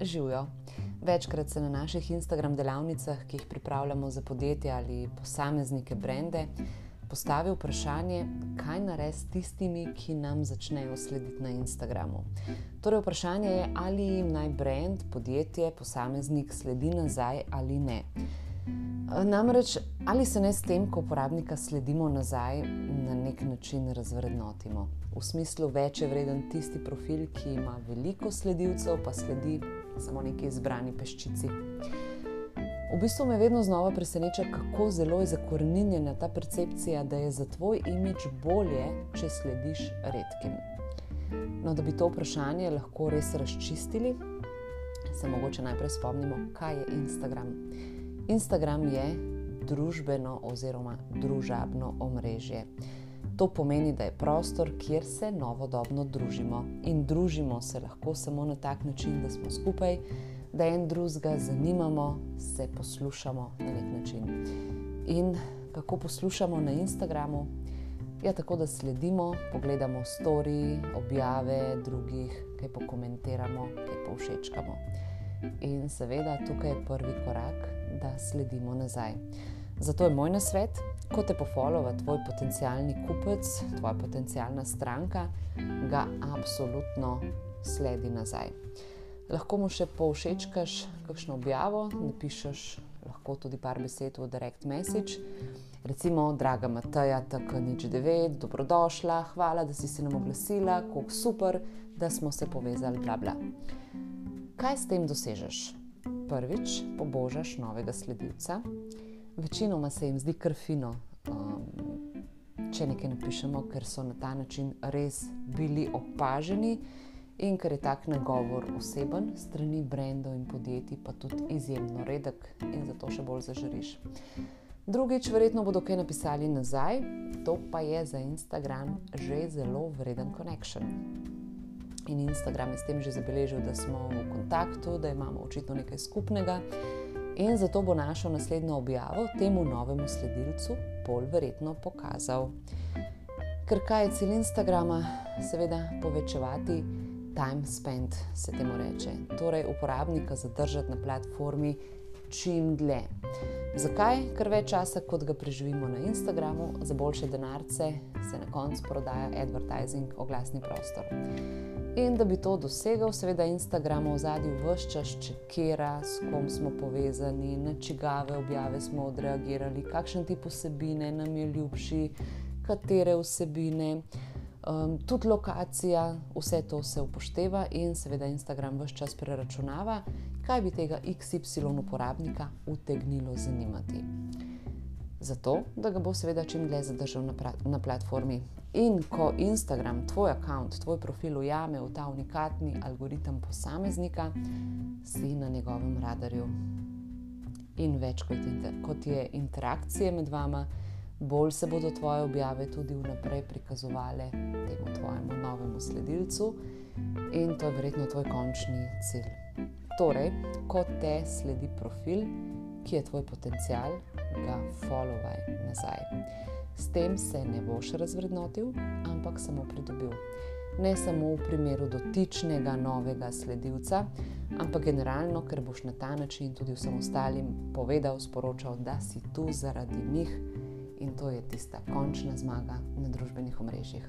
Živijo. Večkrat se na naših Instagram delavnicah, ki jih pripravljamo za podjetja ali posameznike, brende, postavi vprašanje, kaj narediti s tistimi, ki nam začnejo slediti na Instagramu. Torej, vprašanje je, ali jim naj brand, podjetje, posameznik sledi nazaj ali ne. Namreč, ali se ne s tem, ko uporabnika sledimo nazaj, na nek način razvrednotimo. V smislu, več je vreden tisti profil, ki ima veliko sledilcev, pa sledi samo neki izbrani peščici. V bistvu me vedno znova preseneča, kako zelo je zakorenjena ta percepcija, da je za tvoj imič bolje, če slediš redkim. No, da bi to vprašanje lahko res razčistili, se mogoče najprej spomnimo, kaj je Instagram. Instagram je družbeno oziroma družabno omrežje. To pomeni, da je prostor, kjer se novodobno družimo. In družimo se lahko samo na tak način, da smo skupaj da en drugega zanimamo, se poslušamo na nek način. In kako poslušamo na Instagramu? Ja, tako da sledimo, pogledamo story, objave drugih, kaj pokomentiramo, kaj povšečkamo. In seveda tukaj je prvi korak, da sledimo nazaj. Zato je moj nasvet, ko te pofollowa tvoj potencijalni kupec, tvoja potencijalna stranka, ga absolutno sledi nazaj lahko mu še povšečkaš kakšno objavo, napišeš lahko tudi par besed v direct message. Recimo, draga Mataja, tako nič devet, dobrodošla, hvala, da si se nam oglasila, kako super, da smo se povezali, bla bla. Kaj s tem dosežeš? Prvič, pobožaš novega sledilca. Večinoma se jim zdi krfino, um, če nekaj napišemo, ker so na ta način res bili opaženi in ker je tak nagovor oseben, strani brendov in podjetij, pa tudi izjemno redek in zato še bolj zažariš. Drugič, verjetno bodo kaj napisali nazaj, to pa je za Instagram že zelo vreden connection. In Instagram je s tem že zabeležil, da smo v kontaktu, da imamo očitno nekaj skupnega, in zato bo našo naslednjo objavo temu novemu sledilcu bolj verjetno pokazal. Ker kaj je cilj Instagrama? Seveda povečevati time spent, se temu reče, torej uporabnika zadržati na platformi čim dlje. Zakaj? Ker več časa, kot ga preživimo na Instagramu, za boljše denarce se na koncu prodaja advertising, oglasni prostor. In da bi to dosegel, seveda Instagram v zadju vse čas čekira, s kom smo povezani, na čigave objave smo odreagirali, kakšen tip vsebine nam je ljubši, katere vsebine. Um, tudi lokacija, vse to se upošteva in seveda Instagram vse čas preračunava, kaj bi tega XY uporabnika utegnilo zanimati. Zato, da ga bo seveda čim dlje zadržal na, na platformi. In ko Instagram, tvoj račun, tvoj profil ujame v ta unikatni algoritem posameznika, si na njegovem radarju. In več kot, inter, kot je interakcije med vama, bolj se bodo tvoje objave tudi vnaprej prikazovale temu tvojemu novemu sledilcu in to je verjetno tvoj končni cilj. Torej, ko te sledi profil, ki je tvoj potencial, ga followaj nazaj. S tem se ne boš razvrednotil, ampak samo pridobil. Ne samo v primeru dotičnega novega sledilca, ampak generalno, ker boš na ta način tudi vsem ostalim povedal, sporočal, da si tu zaradi njih to je tista končna zmaga na družbenih omrežjih.